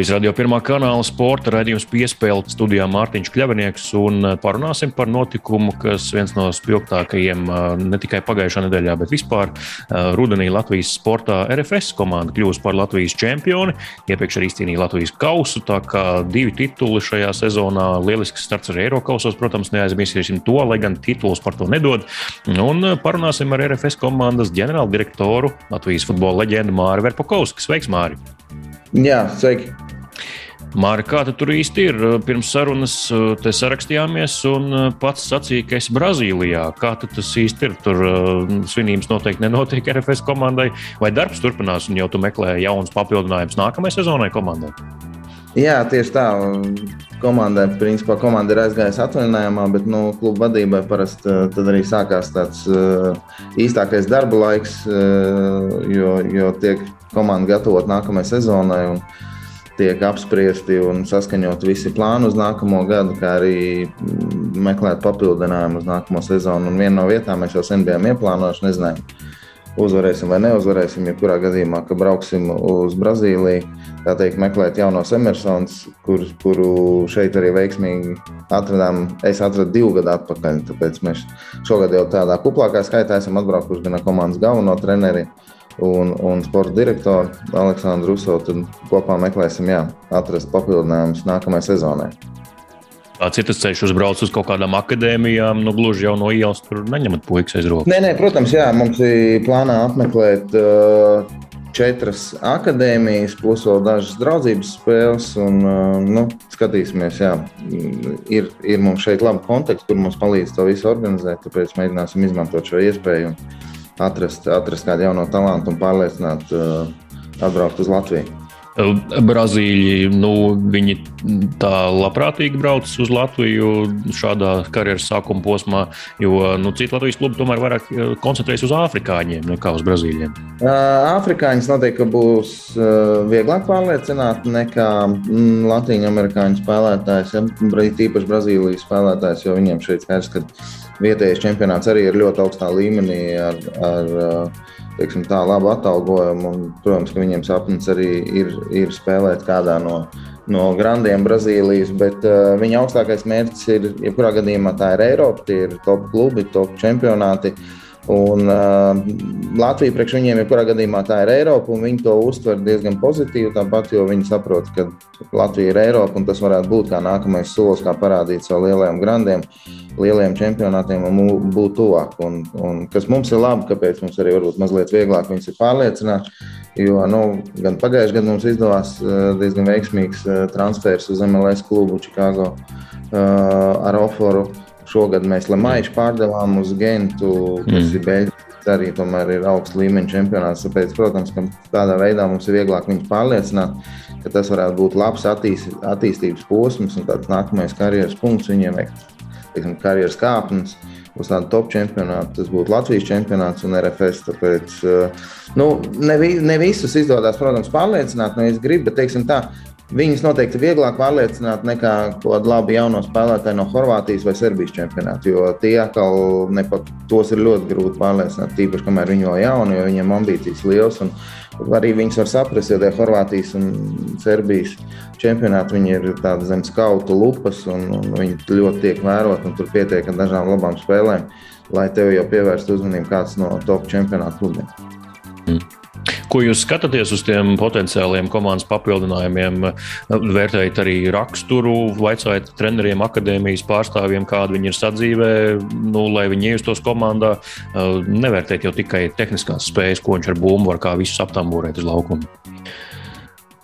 Latvijas radio pirmā kanāla sporta raidījums piespēle studijā Mārtiņš Kļavinieks un eh, parunāsim par notikumu, kas viens no spilgtākajiem eh, ne tikai pagājušā nedēļā, bet vispār eh, rudenī Latvijas sportā RFS komanda kļūst par Latvijas čempioni. Iepriekš arī izcīnīja Latvijas kausu, tā kā divi tituli šajā sezonā. Lielisks starts arī Eiropasos, protams, neaizmirsīsim to, lai gan titulus par to nedod. Un parunāsim ar RFS komandas ģenerāldirektoru Latvijas futbola leģendu Māri Verpakovski. Sveiks, Māri! Jā, sveiki! Mārka, kā tu tur īsti ir? Pirms sarunas uh, te sarakstījāmies, un uh, pats sacīja, ka esi Brazīlijā. Kā tas īsti ir? Tur svinības noteikti nenotiek RFS komandai, vai darbs turpinās, un jau tu meklē jaunus papildinājumus nākamajai sezonai komandai? Jā, tieši tā. Komandai, principā, komanda ir aizgājusi atvaļinājumā, bet nu, kluba vadībai parasti tad arī sākās tāds īstākais darba laiks, jo, jo tiek komanda gatavot nākamajai sezonai. Un, tiek apspriesti un saskaņot visi plāni uz nākamo gadu, kā arī meklēt papildinājumu uz nākamo sezonu. Un viena no vietām mēs jau sen bijām ieplānojuši, nezinājām, uzvarēsim vai neuzvarēsim. Jebkurā gadījumā, ka brauksim uz Brazīliju, tā teikt, meklēt jaunos Emersons, kur, kuru šeit arī veiksmīgi atradām. Es atradu divu gadu atpakaļ, tāpēc mēs šogad jau tādā kuplākā skaitā esam atbraukuši gan ar komandas galveno treneri un, un sporta direktoru Aleksandru Ruso. Tad kopā meklēsim, jā, atrast papildinājumus nākamajai sezonai. Citas ceļš uzbrauc uz kaut kādām akadēmijām, nu gluži jau no ielas tur neņemat puikas aiz rokas. Nē, nē, protams, jā, mums ir plānā apmeklēt uh, četras akadēmijas, plus vēl dažas draudzības spēles. Un, uh, nu, skatīsimies, jā, ir, ir mums šeit labi konteksti, kur mums palīdz to visu organizēt. Tāpēc mēģināsim izmantot šo iespēju. Un, atrast, atrast kādu jaunu talantu un pārliecināt, uh, atbraukt uz Latviju. Brazīļi, nu, viņi tā labprātīgi brauc uz Latviju šādā karjeras sākuma posmā, jo nu, citi Latvijas klubi tomēr vairāk koncentrējas uz afrikāņiem nekā uz brazīļiem. Afrikāņus noteikti būs vieglāk pārliecināt nekā mm, Latvijas amerikāņu spēlētājs, ja tīpaši Brazīlijas spēlētājs, jo viņiem šeit skaidrs, ka vietējais čempionāts arī ir ļoti augstā līmenī ar, ar teiksim, tā, labu atalgojumu. Un, protams, ka viņiem sapnis arī ir, ir spēlēt kādā no, no grandiem Brazīlijas, bet uh, viņa augstākais mērķis ir, jebkurā gadījumā, tā ir Eiropa, tie ir top klubi, top čempionāti. Un, uh, Latvija priekš viņiem, jebkurā gadījumā, tā ir Eiropa, un viņi to uztver diezgan pozitīvi. Tāpat, jo viņi saprot, ka Latvija ir Eiropa, un tas varētu būt kā nākamais solis, kā parādīt savu lielajiem grandiem. Lieliem čempionātiem un būt tuvāk. Un, un kas mums ir labi, kāpēc mums arī varbūt mazliet vieglāk viņus ir pārliecināt. Jo nu, gan pagājušajā gadā mums izdevās eh, diezgan veiksmīgs eh, transfers uz MLS klubu Chicago uh, ar Oforu. Šogad mēs Lemaišu pārdevām uz Gentu, kas mm. ir Beļģija. Arī tomēr ir augsts līmeņa čempionāts. Tāpēc, protams, ka tādā veidā mums ir vieglāk viņus pārliecināt, ka tas varētu būt labs attīst, attīstības posms un tāds nākamais karjeras punkts viņiem teiksim, karjeras kāpnes uz tādu top čempionātu. Tas būtu Latvijas čempionāts un RFS. Tāpēc eh, nu, ne, ne visus izdodas, protams, pārliecināt, no es gribu, bet teiksim, tā, Viņus noteikti ir vieglāk pārliecināt nekā kādu labu jauno spēlētāju no Horvātijas vai Serbijas čempionāta. Jo tie atkal nepat, tos ir ļoti grūti pārliecināt, tīpaši kamēr viņi vēl jauni, jo viņiem ambīcijas liels. Arī viņus var saprast, jo tie Horvātijas un Serbijas čempionāti viņi ir tādi zem skautu lupas un, un viņi ļoti tiek vēroti un tur pietiek ar dažām labām spēlēm, lai tev jau pievērstu uzmanību kāds no top čempionāta klubiem. Mm. Ko jūs skatāties uz tiem potenciāliem komandas papildinājumiem? Vērtējat arī raksturu, vaicājat treneriem, akadēmijas pārstāvjiem, kāda viņi ir sadzīvē, nu, lai viņi iejustos komandā. Nevērtēt jau tikai tehniskās spējas, ko viņš ar bumbu var kā visus aptambūrēt uz laukumu.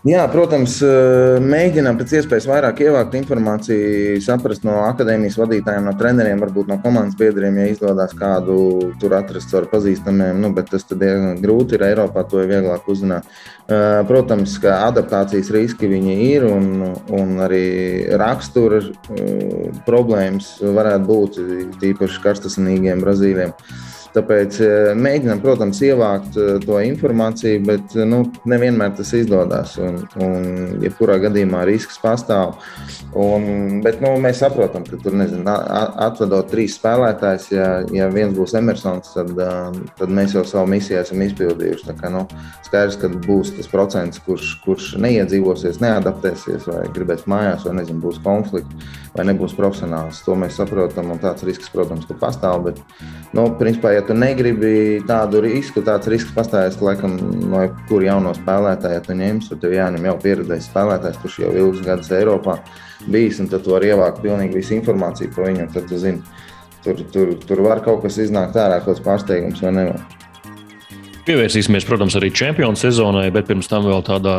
Jā, protams, eh, mēģinām pēc iespējas vairāk ievākt informāciju, saprast no akadēmijas vadītājiem, no treneriem, varbūt no komandas biedriem, ja izdodas kādu tur atrast ar pazīstamiem. Nu, bet tas diezgan grūti ir Eiropā, to ir vieglāk uzzināt. Eh, protams, ka adaptācijas riski viņi ir un, un arī rakstura eh, problēmas varētu būt tīpaši karstasinīgiem brazīliem. Tāpēc mēģinām, protams, ievākt to informāciju, bet nu, nevienmēr tas izdodas. Un, un jebkurā gadījumā risks pastāv. Un, bet nu, mēs saprotam, ka tur nezinu, atvedot trīs spēlētājus, ja, ja viens būs Emersons, tad, tad mēs jau savu misiju esam izpildījuši. Tā kā, nu, skaidrs, ka būs tas procents, kurš, kurš neiedzīvosies, neadaptēsies, vai gribēs mājās, vai nezinu, būs konflikts, vai nebūs profesionāls. To mēs saprotam, un tāds risks, protams, pastāv. Bet, nu, principā, ja tu negribi tādu risku, tāds risks pastāvēs, ka, laikam, no jebkura jauno spēlētāja tu ņemsi, tad tev jāņem jau pieredzējis spēlētājs, kurš jau ilgus gadus Eiropā bijis, un tad tu vari ievākt pilnīgi visu informāciju par viņu. Tad tu zini, tur, tur, tur var kaut kas iznākt ārā, kaut kāds pārsteigums vai nevar. Pievērsīsimies, protams, arī čempionu sezonai, bet pirms tam vēl tādā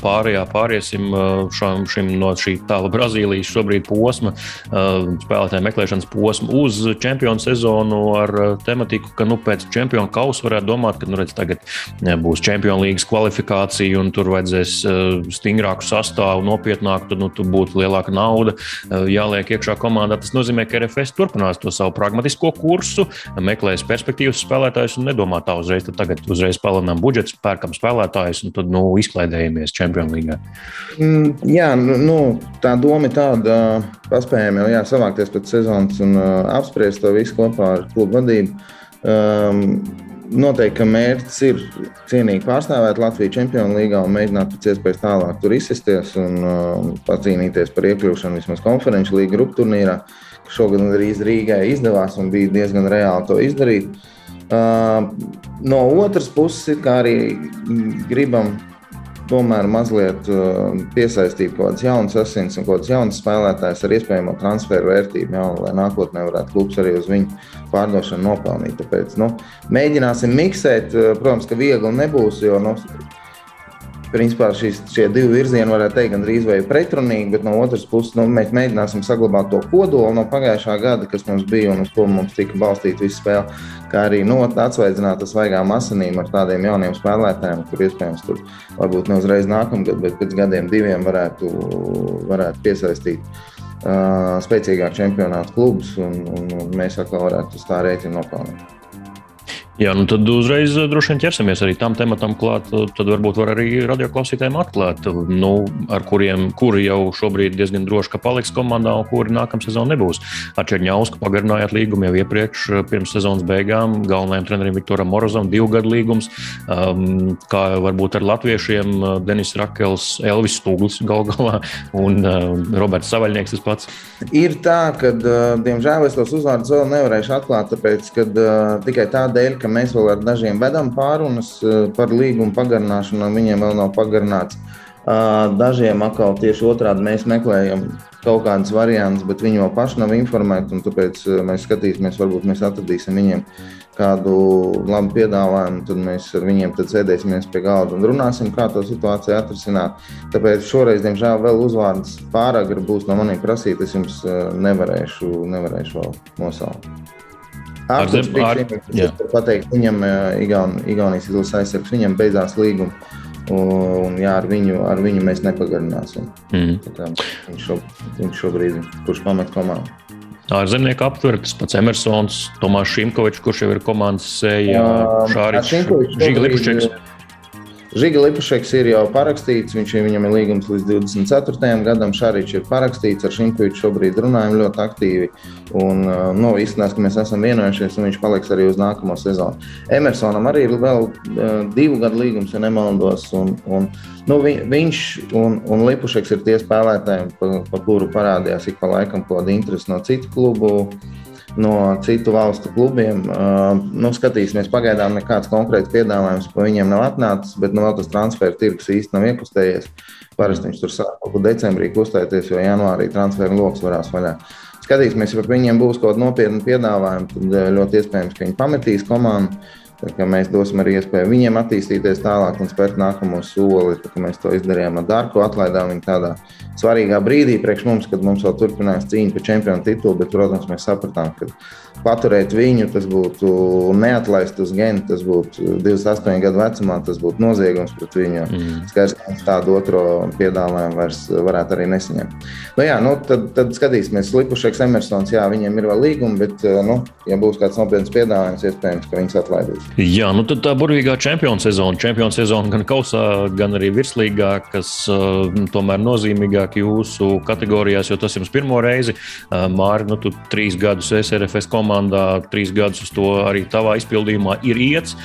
pārējā pāriesim šam, šim no šī tāla Brazīlijas šobrīd posma, spēlētāju meklēšanas posma uz čempionu sezonu ar tematiku, ka nu, pēc čempionu kausa varētu domāt, ka nu, redz, tagad būs čempionu līgas kvalifikācija un tur vajadzēs stingrāku sastāvu, nopietnāku, tad nu, tur būtu lielāka nauda jāliek iekšā komandā. Tas nozīmē, ka RFS turpinās to savu pragmatisko kursu, meklēs perspektīvas spēlētājus un nedomā tā uzreiz. Tagad uzreiz palielinām budžetu, pērkam spēlētājus un tad nu, izklaidējamies Champions League. Mm, jā, nu, nu, tā doma ir tāda, paspējām jau jā, savākties pēc sezonas un uh, apspriest to visu kopā ar klubu vadību. Um, Noteikti, ka mērķis ir cienīgi pārstāvēt Latviju Čempionu līgā un mēģināt pēc iespējas tālāk tur izsisties un uh, pacīnīties par iekļūšanu vismaz konferenču līga grupu turnīrā. Šogad arī Rīgai izdevās un bija diezgan reāli to izdarīt. Uh, No otras puses, arī gribam tomēr mazliet piesaistīt kaut kādas jaunas asins un kaut kādas jaunas spēlētājas ar iespējamo transferu vērtību, jau, lai nākotnē varētu klubs arī uz viņu pārdošanu nopelnīt. Tāpēc nu, mēģināsim miksēt. Protams, ka viegli nebūs, jo nu, principā šīs, šie divi virzieni, varētu teikt, gandrīz vai pretrunīgi, bet no otras puses nu, mēs mēģināsim saglabāt to kodolu no pagājušā gada, kas mums bija un uz ko mums tika balstīta visa spēle. Kā arī nu, atsvaigināt ar svaigām asinīm ar tādiem jauniem spēlētājiem, kur iespējams tur varbūt ne uzreiz nākamgad, bet pēc gadiem, diviem varētu, varētu piesaistīt. Uh, spēcīgāk čempionāta klubs, un, un, un mēs atkal varētu uz tā rēķina nopelnīt. Jā, nu tad uzreiz eh, droši vien ķersimies arī tam tematam klāt. Tad varbūt var arī radioklausītājiem atklāt, nu, ar kuriem kuri jau šobrīd diezgan droši, ka paliks komandā un kuri nākamā sezona nebūs. Ar Černiausku pagarinājāt līgumu jau iepriekš, eh, pirms sezonas beigām. Galvenajam trenerim Viktoram Morozam divu gadu līgums. Um, kā varbūt ar latviešiem eh, Denis Rakels, Elvis Stūglis gal galā un uh, Roberts Savaļnieks tas pats. Ir tā, ka, diemžēl, es tos uzvārdus vēl nevarēšu atklāt, tāpēc, ka uh, tikai tādēļ, ka mēs vēl ar dažiem vedam pārunas eh, par līgumu pagarināšanu, un viņiem vēl nav pagarināts. Dažiem atkal tieši otrādi mēs meklējam kaut kādas variantus, bet viņi vēl paši nav informēti. Tāpēc mēs skatīsimies, varbūt mēs atradīsim viņiem kādu labu piedāvājumu. Tad mēs ar viņiem sēdēsimies pie galda un runāsim, kā to situāciju atrisināt. Tāpēc šoreiz, diemžēl, vēl uzvārds pārāk būs no maniem prasīt. Es jums nevarēšu, nevarēšu vēl nosaukt. Arthurs Pikšs, pateikt, viņam Igaun, Igaunijas izlases aizsargs, viņam beidzās līguma. Un, jā, ar viņu, ar viņu mēs nepagarināsim. Mm. Viņš, šo, viņš šobrīd kurš pamet komandu. Ārzemnieku aptverts pats Emersons, Tomāš Šimkovičs, kurš jau ir komandas sēja, Šāriņš, Žiga Lipušķeks. Žiga Lipašeks ir jau parakstīts, viņš, viņam ir līgums līdz 24. gadam. Šāriņš ir parakstīts, ar Šimkoviču šobrīd runājam ļoti aktīvi. Un, uh, nu, izskatās, ka mēs esam vienojušies, un viņš paliks arī uz nākamo sezonu. Emersonam arī ir vēl uh, divu gadu līgums, ja nemaldos. Un, un, nu, vi, viņš un, un Lipašeks ir tie spēlētāji, pa, pa kuru parādījās ik pa laikam kaut kāda interese no citu klubu no citu valstu klubiem. Nu, skatīsimies, pagaidām nekāds konkrēts piedāvājums par viņiem nav atnācis, bet nu, vēl tas transfer tirgus īsti nav iekustējies. Parasti viņš tur sāk kaut ko decembrī kustēties, jo janvārī transferu lokus varās vaļā. Skatīsimies, ja viņiem būs kaut kāda nopietna piedāvājuma, tad ļoti iespējams, ka viņi pametīs komandu. Mēs dosim arī iespēju viņiem attīstīties tālāk un spērt nākamo soli. Mēs to izdarījām ar Dārku, atlaidām viņu tādā svarīgā brīdī priekš mums, kad mums vēl turpinās cīņa par čempionu titulu. Bet, protams, mēs sapratām, ka paturēt viņu tas būtu neatlaist uz genu, tas būtu 28 gadu vecumā, tas būtu noziegums pret viņu. Mm. Skaidrs, ka mums tādu otro piedāvājumu vairs varētu arī nesaņemt. Nu, jā, nu, tad, tad skatīsimies, Lipušeks, Emersons, jā, viņiem ir vēl līgumi, bet, nu, ja būs kāds nopietns piedāvājums, iespējams, ka viņus atlaidīs. Jā, nu tad tā burvīgā čempionu sezona. Čempionu sezona gan kausā, gan arī virslīgā, kas uh, tomēr nozīmīgāk jūsu kategorijās, jo tas jums pirmo reizi. Uh, Māri, nu tu trīs gadus SRFS komandā, trīs gadus uz to arī tavā izpildījumā ir iets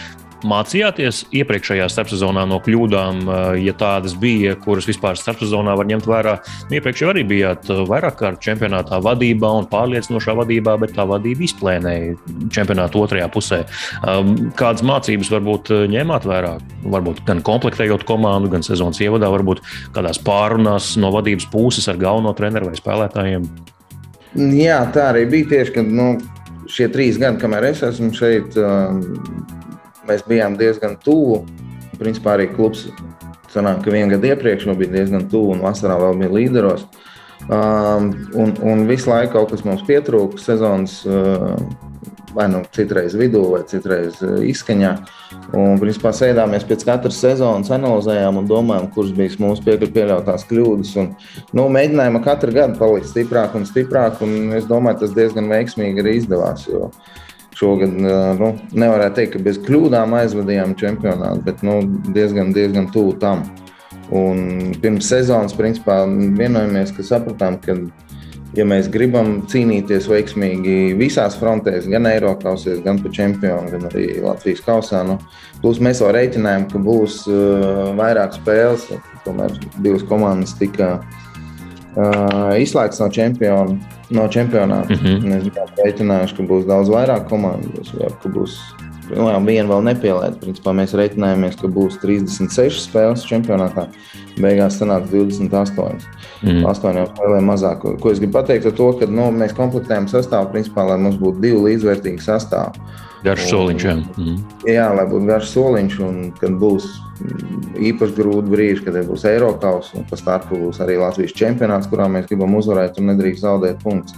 mācījāties iepriekšējā starpsezonā no kļūdām, eh, ja tādas bija, kuras vispār starpsezonā var ņemt vērā? Nu, iepriekš jau arī bijāt eh, vairāk kārt čempionātā vadībā un pārliecinošā vadībā, bet tā vadība izplēnēja čempionāta otrajā pusē. Um, kādas mācības varbūt eh, ņēmāt vērā? Varbūt gan komplektējot komandu, gan sezonas ievadā, varbūt kādās pārunās no vadības puses ar galveno treneru vai spēlētājiem? Jā, tā arī bija tieši, kad nu, šie trīs gadi, kamēr es esmu šeit, um, mēs bijām diezgan tuvu. Principā arī klubs sanāk, ka vienu gadu iepriekš bija diezgan tuvu un vasarā vēl bija līderos. Um, un, un visu laiku kaut kas mums pietrūka sezonas. Uh, vai nu citreiz vidū, vai citreiz uh, izskaņā. Un, principā, sēdāmies pēc katras sezonas, analizējām un domājām, kuras bija mūsu pieļautās kļūdas. Un, nu, mēģinājām katru gadu palikt stiprāk un stiprāk, un es domāju, tas diezgan veiksmīgi arī izdevās. Jo, uh, Šogad nu, nevarētu teikt, ka bez kļūdām aizvadījām čempionātu, bet nu, diezgan, diezgan tuvu tam. Un pirms sezonas principā, vienojamies, ka sapratām, ka, ja mēs gribam cīnīties veiksmīgi visās frontēs, gan Eiropas, gan pa čempionu, gan arī Latvijas kausā, nu, plus mēs jau reiķinājām, ka būs uh, vairāk spēles. Tomēr divas komandas tika uh, izslēgtas no čempiona no čempionāta. Mm -hmm. Mēs bijām rēķinājuši, ka būs daudz vairāk komandu. Ka būs nu, jā, viena vēl nepielaida. Principā mēs reiķinājāmies, ka būs 36 spēles čempionātā. Beigās sanāca 28. Mm. 8 spēlēm mazāk. Ko es gribu pateikt ar to, ka nu, mēs komplektējam sastāvu, principā, lai mums būtu divi līdzvērtīgi sastāvi. Garš soliņš, jā. Mm. Jā, lai būtu garš soliņš, un kad būs īpaši grūti brīži, kad būs Eiropas un pa starpu būs arī Latvijas čempionāts, kurā mēs gribam uzvarēt un nedrīkst zaudēt punktus.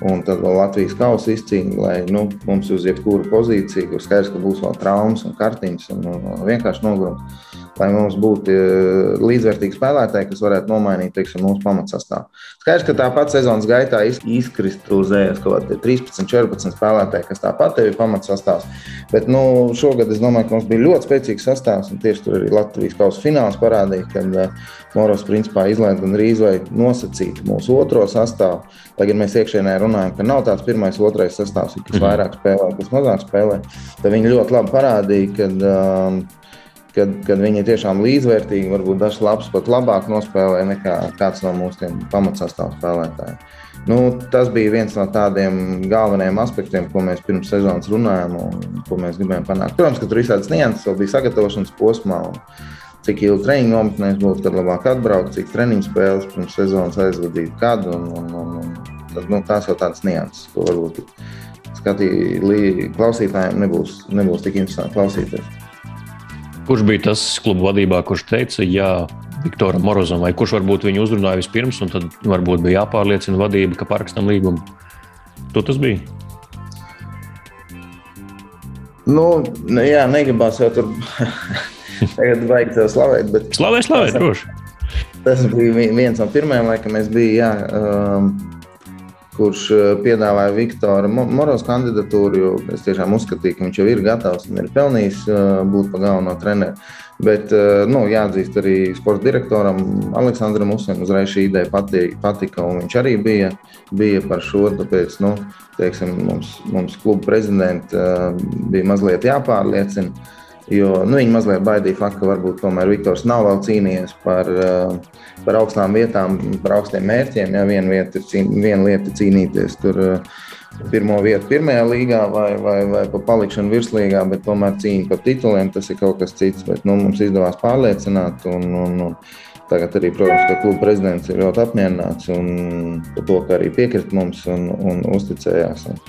Un tad vēl Latvijas kausa izcīņa, lai nu, mums uz jebkuru pozīciju, kur skaidrs, ka būs vēl traumas un kartiņas un, un vienkārši nogurums lai mums būtu eh, līdzvērtīgi spēlētāji, kas varētu nomainīt teiksim, mūsu pamatsastāvu. Skaidrs, ka tāpat sezonas gaitā izkristalizējas kaut kādi 13, 14 spēlētāji, kas tāpat ir pamatsastāvs. Bet nu, šogad es domāju, ka mums bija ļoti spēcīgs sastāvs, un tieši tur arī Latvijas kausa fināls parādīja, ka uh, Moros principā izlaiž gan rīz vai nosacīt mūsu otro sastāvu. Lai gan mēs iekšienē runājam, ka nav tāds pirmais, otrais sastāvs, kas mhm. vairāk spēlē, kas mazāk spēlē, tad viņi ļoti labi parādīja, ka uh, kad, kad viņi ir tiešām līdzvērtīgi, varbūt dažs labs pat labāk nospēlē nekā kāds no mūsu pamatsastāvā spēlētājiem. Nu, tas bija viens no tādiem galvenajiem aspektiem, ko mēs pirms sezonas runājām un ko mēs gribējām panākt. Protams, ka tur bija tādas nianses, vēl bija sagatavošanas posmā. Cik ilgi treniņu nometnēs būtu, kad labāk atbraukt, cik treniņu spēles pirms sezonas aizvadīt, kad. Un, un, un, un, tad, nu, tās jau tādas nianses, ko varbūt skatīt, klausītājiem nebūs, nebūs tik interesanti klausīties. Kurš bija tas kluba vadībā, kurš teica, jā, Viktoram Morozam, vai kurš varbūt viņu uzrunāja vispirms, un tad varbūt bija jāpārliecina vadība, ka parakstam līgumu? Tu tas bija? Nu, jā, negribās jau tur tagad vajag tev slavēt. Bet... Slavē, slavē, droši. Tas bija viens no pirmajiem, laikam, es biju. Jā, um, kurš eh, piedāvāja Viktora Moros kandidatūru, jo es tiešām uzskatīju, ka viņš jau ir gatavs un ir pelnījis eh, būt par galveno treneru. Bet eh, nu, jāatzīst arī sporta direktoram Aleksandram Usim uzreiz šī ideja patika un viņš arī bija, bija par šo. Tāpēc nu, teiksim, mums, mums kluba prezidenta bija mazliet jāpārliecina. Jo nu, viņi mazliet baidīja faktu, ka varbūt tomēr Viktors nav vēl cīnījies par, eh, par augstām vietām, par augstiem mērķiem. Ja viena, vieta, viena lieta ir cīnīties tur eh, pirmo vietu pirmajā līgā vai, vai, vai pa palikšanu virslīgā, bet tomēr cīņa par tituliem tas ir kaut kas cits. Bet, nu, mums izdevās pārliecināt. Un, un, un, Tagad arī, protams, ka kluba prezidents ir ļoti apmierināts par to, ka arī piekrita mums un, un uzticējās. Un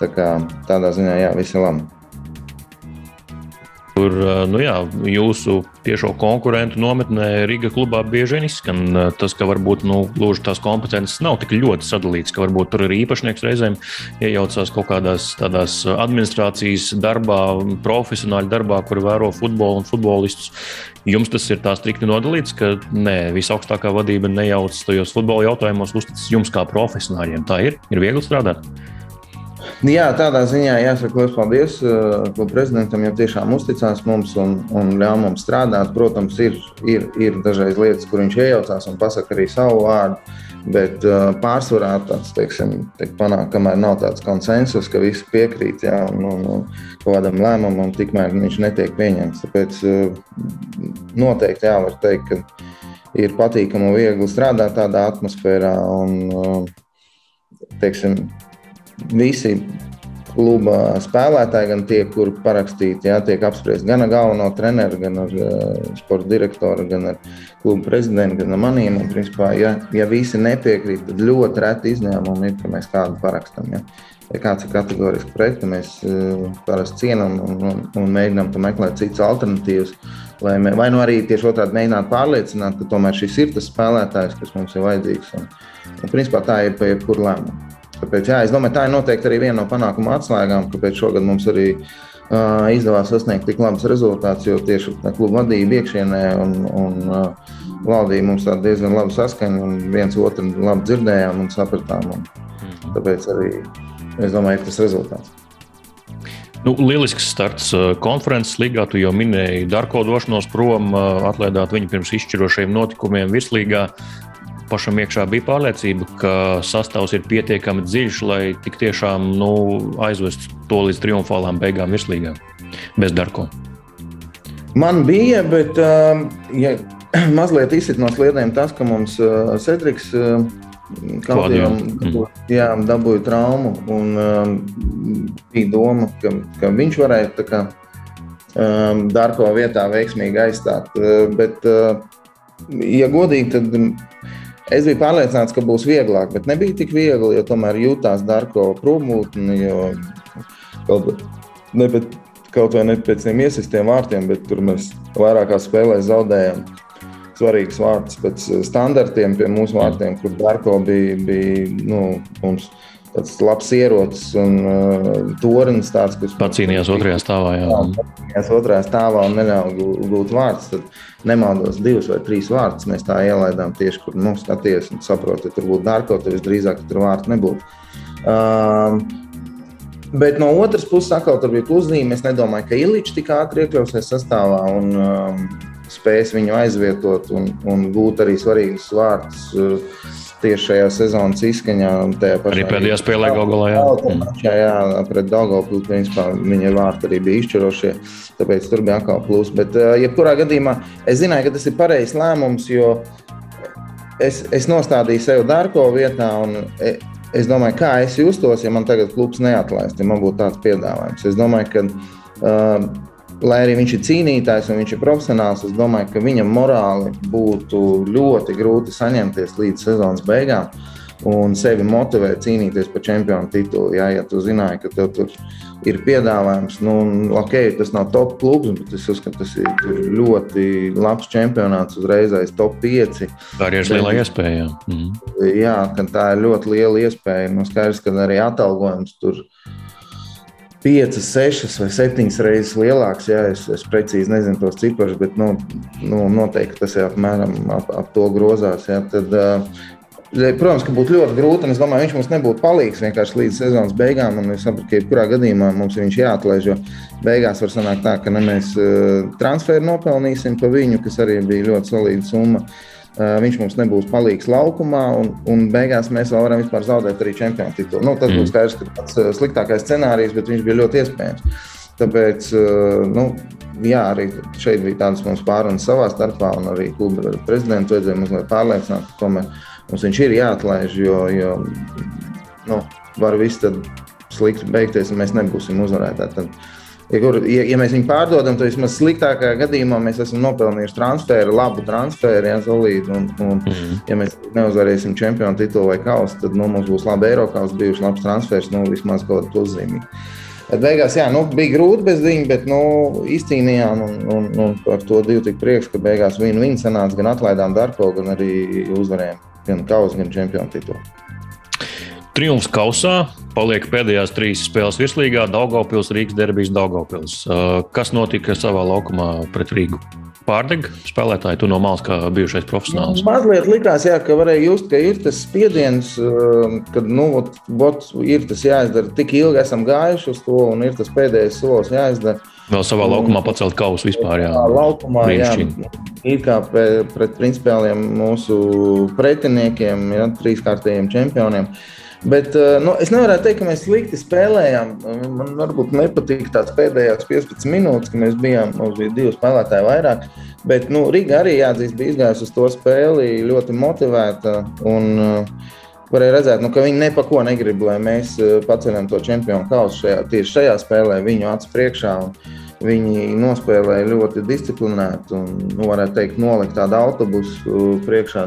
tā kā, tādā ziņā, jā, viss ir labi. Tur nu jā, jūsu tiešo konkurentu nometnē Riga klubā bieži vien izskan tas, ka varbūt nu, tās kompetences nav tik ļoti sadalītas, ka varbūt tur ir īpašnieks reizēm iejaucās kaut kādās tādās administrācijas darbā, profesionāļu darbā, kur vēro futbolu un futbolistus. Jums tas ir tā strikti nodalīts, ka nē, visaugstākā vadība nejaucas tajos futbola jautājumos, uzticas jums kā profesionāļiem. Tā ir, ir viegli strādāt. Jā, tādā ziņā jāsaka liels paldies uh, prezidentam, jo tiešām uzticās mums un, un ļauj mums strādāt. Protams, ir, ir, ir dažreiz lietas, kur viņš iejaucās un pasaka arī savu vārdu. Bet uh, pārsvarā tāds teiksim, tiek panākts, kamēr nav tāds konsensus, ka visi piekrīt jā, un, un, un kādam lēmumam, tikmēr viņš netiek pieņemts. Tāpēc uh, noteikti jā, var teikt, ka ir patīkami un viegli strādāt tādā atmosfērā. Un, teiksim, visi kluba spēlētāji, gan tie, kur parakstīti, jā, tiek apspriesti gan ar galveno treneru, gan ar uh, sporta direktoru, gan ar kluba prezidentu, gan ar maniem. Un, principā, ja, ja visi nepiekrīt, tad ļoti reti izņēmumi ir, ka mēs kādu parakstam. Ja. Ja kāds ir kategoriski pret, tad mēs uh, parasti cienām un, un, un mēģinām meklēt citas alternatīvas. Lai mē, vai nu arī tieši otrādi mēģināt pārliecināt, ka tomēr šis ir tas spēlētājs, kas mums ir vajadzīgs. Un, un, principā tā ir pa jebkuru lēmumu. Tāpēc, jā, es domāju, tā ir noteikti arī viena no panākuma atslēgām, kāpēc šogad mums arī uh, izdevās sasniegt tik labus rezultātus, jo tieši kluba vadība iekšienē un, un uh, valdīja mums tādu diezgan labu saskaņu, un viens otru labi dzirdējām un sapratām. Un mhm. tāpēc arī es domāju, ka tas rezultāts. Nu, lielisks starts konferences līgā. Tu jau minēji Darko došanos prom, atlaidāt viņu pirms izšķirošajiem notikumiem virslīgā pašam iekšā bija pārliecība, ka sastāvs ir pietiekami dziļš, lai tik tiešām nu, aizvestu to līdz triumfālām beigām virslīgā bez Darko. Man bija, bet um, ja, mazliet izsit no sliedēm tas, ka mums uh, Cedriks uh, Kādiem jā, dabūja traumu. Un, um, bija doma, ka, ka viņš varētu kā, um, Darko vietā veiksmīgi aizstāt. Uh, bet, uh, ja godīgi, tad Es biju pārliecināts, ka būs vieglāk, bet nebija tik viegli, jo tomēr jutās Darko prūmūtni. Kaut, ne, bet, kaut vai ne pēc tiem iesistiem vārtiem, bet tur mēs vairākās spēlēs zaudējām svarīgus vārdus pēc standartiem pie mūsu vārtiem, kur Darko bija, bija nu, mums tāds labs ierocis un uh, tornis, tāds, kas pacīnījās otrajā stāvā. Jā, pacīnījās otrajā stāvā un neļāva gūt vārdus. Tad nemaldos divus vai trīs vārdus. Mēs tā ielaidām tieši, kur mums skaties un saproti, ja tur būtu dārko, tad visdrīzāk tur vārdu nebūtu. Um, Bet no otras puses, atkal tur bija pluszīme. Es nedomāju, ka Ilīčs tik ātri iekļausies sastāvā un um, spēs viņu aizvietot un, un gūt arī svarīgus vārdus. Uh, tieši šajā sezonas izskaņā. Arī pēdējā spēlē Gogolā. Jā, mm. jā, jā pret Dogolu viņa vārti arī bija izšķirošie. Tāpēc tur bija atkal plus. Bet, jebkurā gadījumā, es zināju, ka tas ir pareizs lēmums, jo es, es nostādīju sev Dārko vietā. E, es domāju, kā es justos, ja man tagad klubs neatlaist, ja man būtu tāds piedāvājums. Es domāju, ka uh, lai arī viņš ir cīnītājs un viņš ir profesionāls, es domāju, ka viņam morāli būtu ļoti grūti saņemties līdz sezonas beigām un sevi motivēt cīnīties par čempionu titulu. Jā, ja tu zināji, ka tev tur ir piedāvājums, nu, ok, tas nav top klubs, bet es uzskatu, tas ir ļoti labs čempionāts, uzreizais top 5. Tā ir arī liela iespēja. Mm. jā tā ir ļoti liela iespēja. Nu, skaidrs, ka arī atalgojums tur ir piecas, sešas vai septiņas reizes lielāks. Jā, es, es precīzi nezinu tos ciprus, bet nu, nu, noteikti tas ir apmēram ap, ap to grozās. Jā, tad, Protams, ka būtu ļoti grūti, un es domāju, viņš mums nebūtu palīgs vienkārši līdz sezonas beigām. Es saprotu, ka jebkurā gadījumā mums viņš jāatlaiž, jo beigās var sanākt tā, ka ne mēs transferu nopelnīsim pa viņu, kas arī bija ļoti solīda summa. Uh, viņš mums nebūs palīgs laukumā, un, un beigās mēs vēl varam zaudēt arī čempionu titulu. Nu, tas mm. būs skaidrs, ka tas ir sliktākais scenārijs, bet viņš bija ļoti iespējams. Tāpēc, nu, jā, arī šeit bija tādas mums pārunas savā starpā, un arī kluba prezidentu vajadzēja mazliet pārliecināt, ka tomēr mums viņš ir jāatlaiž, jo, jo nu, var viss slikti beigties, un mēs nebūsim uzvarētāji. Ja, kur, ja, ja mēs viņu pārdodam, tad vismaz sliktākajā gadījumā mēs esam nopelnījuši transferu, labu transferu, ja solīdu. Un, un, mm -hmm. Ja mēs neuzvarēsim čempionu titulu vai kausu, tad nu, mums būs labi Eiropas, bijuši labs transfers, nu, vismaz kaut kāda uzzīmīga. Bet beigās jā, nu, bija grūti bez viņa, bet nu, izcīnījām. Un, un, un par to divu tik prieks, ka beigās viņa sanāca gan atlaidām Darko, gan arī uzvarējām gan kausa, gan čempionu titulu. Triumfs kausā paliek pēdējās trīs spēles virslīgā. Daugaupils, Rīgas derbijas, Daugaupils. Uh, kas notika savā laukumā pret Rīgu? Pārdeg spēlētāji, tu no malas kā bijušais profesionāls. Nu, mazliet likās, jā, ka varēja just, ka ir tas spiediens, uh, kad nu, bot, ir tas jāizdara. Tik ilgi esam gājuši uz to, un ir tas pēdējais solis jāizdara. Vēl savā laukumā pacelt kausu vispār. Jā, laukumā, jā, ir kā pret, pret principāliem mūsu pretiniekiem, jā, trīskārtējiem čempioniem. Uh, Bet eh, nu, es nevaru teikt, ka mēs slikti spēlējām. Man varbūt nepatīk tās pēdējās 15 minūtes, kad mēs bijām, mums bija divi spēlētāji vairāk. Bet nu, Riga arī jāatzīst, bija izgājusi uz to spēli ļoti motivēta. Un, uh, varēja redzēt, nu, ka viņi neko negrib, lai mēs eh, paceļam to čempionu kausu šajā, tieši šajā spēlē, viņu acu priekšā. Un, Viņi nospēlēja ļoti disciplinēti un, nu, varētu teikt, nolika tādu autobusu priekšā.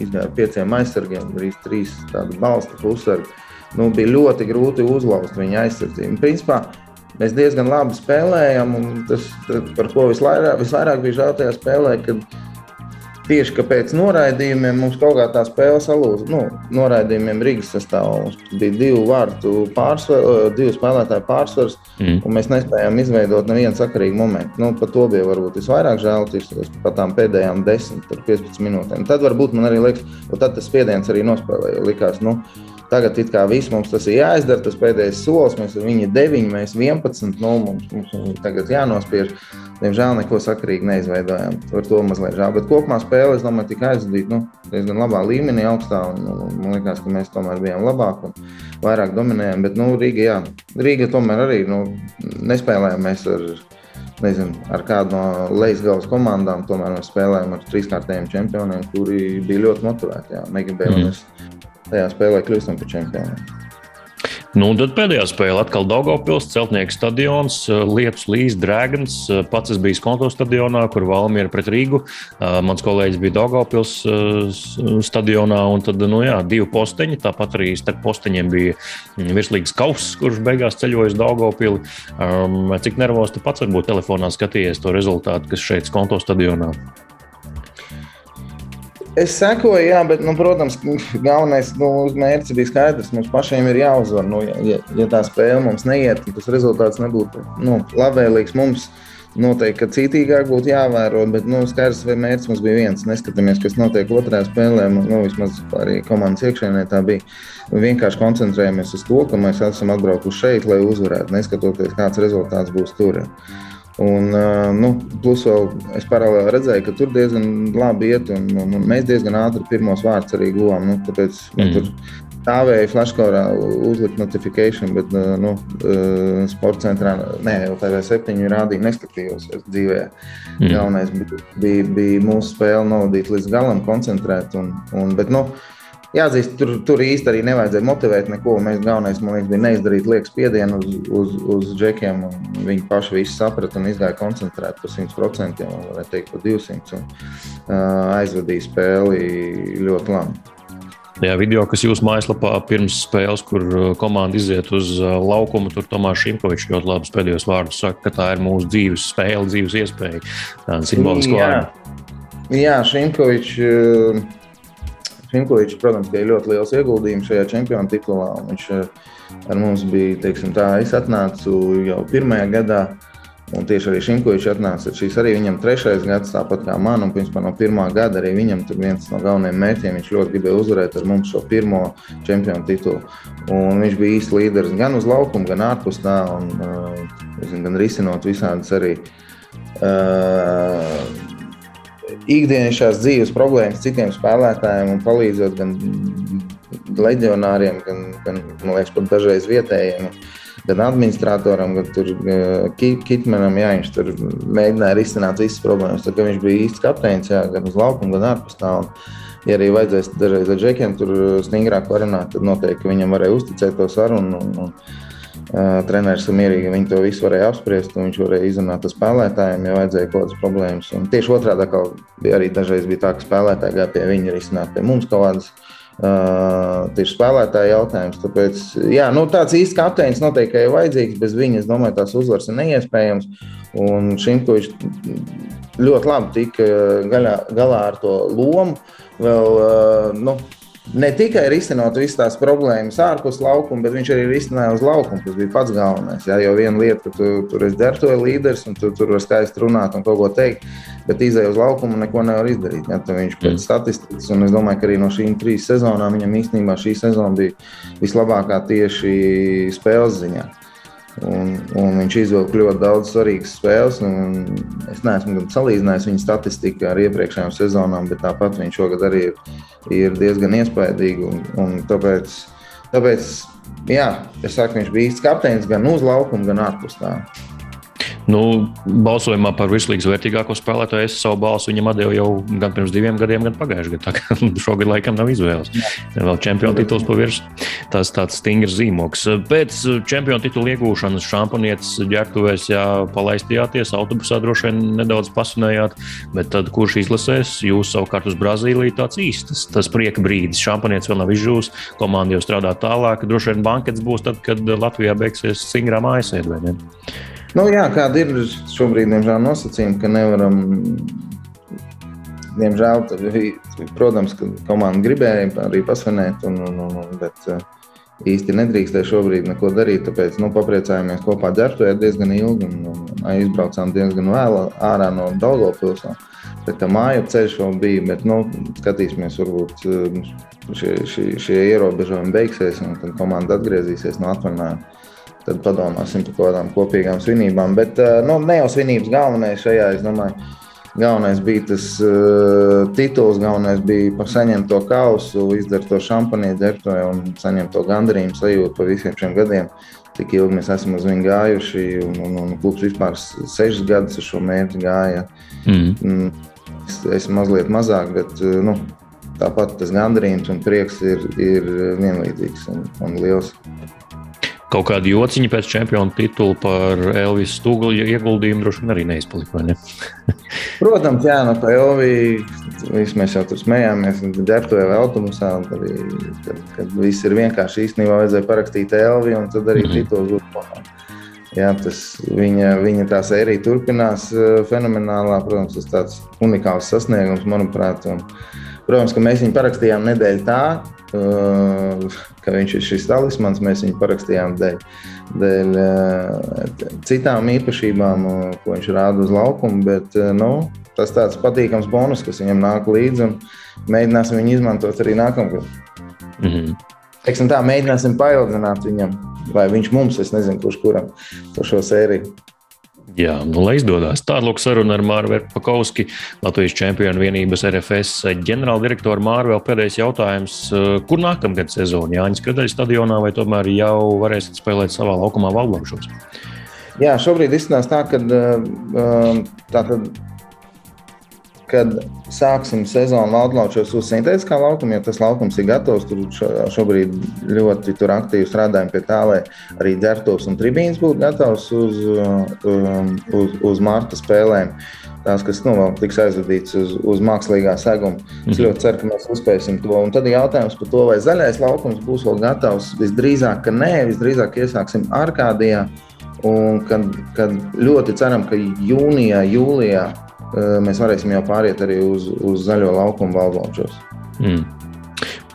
Izgāja pieciem aizsargiem, arī trīs tādu balstu pusargi. Nu, bija ļoti grūti uzlauzt viņa aizsardzību. Principā mēs diezgan labi spēlējām, un tas, par ko visvairāk, visvairāk bija žēl tajā spēlē, kad tieši pēc noraidījumiem mums kaut kā tā spēle salūza. Nu, noraidījumiem Rīgas sastāvā mums bija divu vārtu pārsvars, divu spēlētāju pārsvars, mm. un mēs nespējām izveidot nevienu sakarīgu momentu. Nu, par to bija varbūt visvairāk žēl, tieši par tām pēdējām 10, 15 minūtēm. Tad varbūt man arī liekas, ka tas spiediens arī nospēlēja. Likās, nu, Tagad it kā viss mums tas ir jāizdara, tas pēdējais solis, mēs esam 9, mēs 11, nu, mums, mums tagad jānospiež. Diemžēl neko sakarīgi neizveidojām. Par to mazliet žēl. Bet kopumā spēle, es domāju, tika aizdīta nu, diezgan labā līmenī, augstā. Un, un, man liekas, ka mēs tomēr bijām labāki un vairāk dominējām. Bet nu, Rīga, jā, Rīga tomēr arī nu, nespēlējām mēs ar, nezinu, ar kādu no lejas galvas komandām. Tomēr mēs spēlējām ar trīskārtējiem čempioniem, kuri bija ļoti motivēti. Negribēju, lai mēs tajā spēlē kļūstam par čempioniem. Nu, tad pēdējā spēle atkal Daugopils, Celtnieks stadions, Lietus Līs, Dragons. Pats es biju Skonto stadionā, kur Valmiera pret Rīgu. Mans kolēģis bija Daugopils stadionā, un tad, nu jā, divi posteņi. Tāpat arī starp posteņiem bija virslīgas kauss, kurš beigās ceļoja uz Daugopili. Cik nervos tu pats varbūt telefonā skatījies to rezultātu, kas šeit Skonto stadionā? Es sekoju, jā, bet, nu, protams, galvenais nu, mērķis bija skaidrs. Mums pašiem ir jāuzvar. Nu, ja, ja tā spēle mums neiet, tad tas rezultāts nebūtu nu, labvēlīgs mums. Noteikti, ka citīgāk būtu jāvēro, bet nu, skaidrs, vai mērķis mums bija viens. Neskatāmies, kas notiek otrajā spēlē. Nu, vismaz arī komandas iekšēnē tā bija. Vienkārši koncentrējamies uz to, ka mēs esam atbraukuši šeit, lai uzvarētu, neskatoties, kāds rezultāts būs tur. Ja. Un, nu, plus vēl es paralēli redzēju, ka tur diezgan labi iet, un, un, un mēs diezgan ātri pirmos vārdus arī guvām. Nu, tāpēc mm. tur stāvēja flashkorā, uzlikt notifikāciju, bet nu, sporta centrā, nē, jau tādā septiņu rādīju, neskatījos dzīvē. Mm. Galvenais bija, bija, bija mūsu spēle novadīt līdz galam, koncentrēt. Un, un, bet, nu, Jāatzīst, tur, tur īsti arī nevajadzēja motivēt neko. Mēs galvenais liekas, bija neizdarīt liekas spiedienu uz, uz, uz džekiem. Viņi paši visu saprata un izgāja koncentrēt par 100%, varētu teikt, par 200%. Un, uh, aizvadīja spēli ļoti labi. Jā, video, kas jūsu mājaslapā pirms spēles, kur komanda iziet uz laukumu, tur Tomāš Šimkovičs ļoti labi pēdējos vārdus saka, ka tā ir mūsu dzīves spēle, dzīves iespēja. Tāda simboliska vārda. Jā, Šimkovičs Finkovičs, protams, ir ļoti liels ieguldījums šajā čempionu titulā. Viņš eh, ar mums bija, teiksim, tā, es atnācu jau pirmajā gadā. Un tieši arī Šimkovičs atnāca. Šis arī viņam trešais gads, tāpat kā man, un principā no pirmā gada arī viņam tur viens no galvenajiem mērķiem. Viņš ļoti gribēja uzvarēt ar mums šo pirmo čempionu titulu. Un viņš bija īsts līderis gan uz laukuma, gan ārpus tā, un, uh, gan risinot visādas arī uh, ikdienišķās dzīves problēmas citiem spēlētājiem un palīdzot gan leģionāriem, gan, gan liekas, pat dažreiz vietējiem. Gan administratoram, gan tur, Kitmanam, jā, viņš tur mēģināja risināt visas problēmas. Tad, viņš bija īsts kapteinis, jā, gan uz laukuma, gan ārpus tā. Un, ja arī vajadzēs dažreiz ar džekiem tur stingrāk parunāt, tad noteikti viņam varēja uzticēt to sarunu. Un, un, Uh, treneris mierīgi, viņi to visu varēja apspriest, un viņš varēja izrunāt ar spēlētājiem, ja vajadzēja kaut kādas problēmas. Un tieši otrādi bija arī dažreiz bija tā, ka spēlētāji gāja pie viņa risināt pie mums kaut kādas. Uh, tieši spēlētāja jautājums. Tāpēc, jā, nu, tāds īsts kapteinis noteikti ir vajadzīgs. Bez viņa, es domāju, tās uzvaras ir neiespējams. Un Šimkovičs ļoti labi tika galā, galā ar to lomu. Vēl, uh, nu, ne tikai risinot visas tās problēmas ārpus laukuma, bet viņš arī risināja uz laukuma, kas bija pats galvenais. Jā, jo viena lieta, ka tu tur esi dertoja līderis un tu tur vari skaisti runāt un kaut ko teikt, bet izēja uz laukumu neko nevar izdarīt. Jā, viņš pēc mm. statistikas, un es domāju, ka arī no šīm trīs sezonām viņam īstenībā šī sezona bija vislabākā tieši spēles ziņā. Un, un viņš izvilka ļoti daudz svarīgas spēles. Es neesmu salīdzinājis viņa statistiku ar iepriekšējām sezonām, bet tāpat viņš šogad arī ir, ir diezgan iespaidīgs. Un, un tāpēc, tāpēc jā, saku, viņš bija īsts kapteinis gan uz laukuma, gan ārpus tā. Nu, balsojumā par virslīgas vērtīgāko spēlētāju es savu balsu viņam devu jau gan pirms diviem gadiem, gan pagājušajā gadā. Šogad laikam nav izvēles. Vēl čempionu tituls pa virsmu. Tas tāds stingrs zīmoks. Pēc čempionu titula iegūšanas šampanietis ģērbtuvēs, jā, palaistījāties, autobusā droši vien nedaudz pasunējāt, bet tad kurš izlasēs? Jūs savukārt uz Brazīliju tāds īstas, tas prieka brīdis. Šampanietis vēl nav izžūs, komanda jau strādā tālāk. Droši vien bankets būs tad, kad Latvijā beigsies vai ne? Nu, jā, kāda ir šobrīd, diemžēl, nosacījuma, ka nevaram. Diemžēl, protams, ka komanda gribēja arī pasvinēt, un, un, un, bet uh, īsti nedrīkstēja šobrīd neko darīt. Tāpēc nu, papriecājāmies kopā ģērbtuvē diezgan ilgi un, un aizbraucām diezgan vēlu ārā no Daugopils. Tā kā māju ceļš vēl bija, bet nu, skatīsimies, varbūt uh, šie, šie, šie ierobežojumi beigsies un tad komanda atgriezīsies no atvaļinājuma tad padomāsim par kaut kādām kopīgām svinībām. Bet eh, nu, ne jau svinības galvenais šajā, es domāju. Galvenais bija tas uh, tituls, galvenais bija saņemt to kausu, izdarīt to šampanieti, dzert to un saņemt to gandarījumu sajūtu par visiem šiem gadiem. Tik ilgi mēs esam uz viņu gājuši, un, un, un klubs vispār sešas gadus ar šo mērķi gāja. Mm. mm. Es esmu mazliet mazāk, bet uh, nu, tāpat tas gandarījums un prieks ir, ir vienlīdzīgs un, un liels kaut kāda jociņa pēc čempionu titula par Elvis Stūglu ieguldījumu droši vien arī neizpalika. Ne? Protams, jā, no tā Elvis mēs jau tur smējāmies, ģērbtuvē vai autobusā, arī, kad, kad viss ir vienkārši īstenībā vajadzēja parakstīt Elvi un tad arī mm -hmm. tituls uzpārāk. Jā, tas viņa, viņa tā sērija turpinās eh, fenomenālā. Protams, tas tāds unikāls sasniegums, manuprāt. Un, protams, ka mēs viņu parakstījām nedēļu tā, ka viņš ir šis talismans. Mēs viņu parakstījām dēļ, dēļ citām īpašībām, ko viņš rāda uz laukuma. Bet, nu, tas tāds patīkams bonus, kas viņam nāk līdzi, mēģināsim viņu izmantot arī nākamgad. Mm -hmm. Teiksim tā, mēģināsim paildzināt viņam, vai viņš mums, es nezinu, kurš kuram, par šo sēriju. Jā, nu, lai izdodas. Tāda lūk saruna ar Mārvu Pakauski, Latvijas čempionu vienības RFS ģenerāldirektoru Mārvu. Vēl pēdējais jautājums. Kur nākamgad sezona? Jāņas Kadaļas stadionā vai tomēr jau varēsiet spēlēt savā laukumā valdlaušos? Jā, šobrīd izskatās tā, ka tā tad kad sāksim sezonu Latvijas uz sintētiskā laukuma, jo tas laukums ir gatavs. Tur šobrīd ļoti tur aktīvi strādājam pie tā, lai arī ģērbtos un tribīns būtu gatavs uz, um, uz, uz marta spēlēm. Tās, kas nu, vēl tiks aizvadīts uz, uz mākslīgā seguma. Es mhm. ļoti ceru, ka mēs uzspēsim to. Un tad ir jautājums par to, vai zaļais laukums būs vēl gatavs. Visdrīzāk, ka nē, visdrīzāk iesāksim Arkādijā. Un kad, kad ļoti ceram, ka jūnijā, jūlijā mēs varēsim jau pāriet arī uz, uz zaļo laukumu valdvalčos. Mm.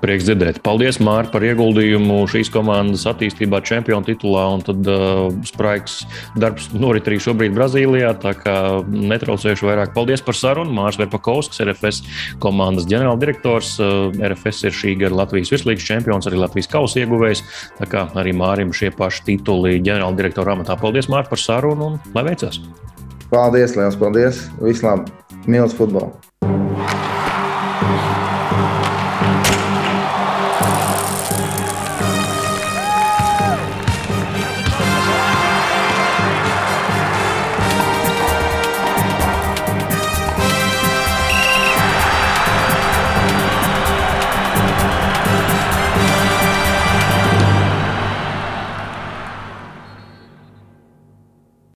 Prieks dzirdēt. Paldies, Mārtiņ, par ieguldījumu šīs komandas attīstībā, čempionu titulā. Un tad uh, spraigs darbs norit arī šobrīd Brazīlijā. Tā kā netraucējuši vairāk. Paldies par sarunu. Mārcis Verpakovskis, RFS komandas ģenerāldirektors. Uh, RFS ir šī gada Latvijas virslīgas čempions, arī Latvijas kausa ieguvējs. Tā kā arī Mārim šie paši tituli ģenerāldirektora amatā. Paldies, Mārtiņ, par sarunu un lai veicas! Paldies, liels paldies! Vislabāk! Mīlestības futbolu!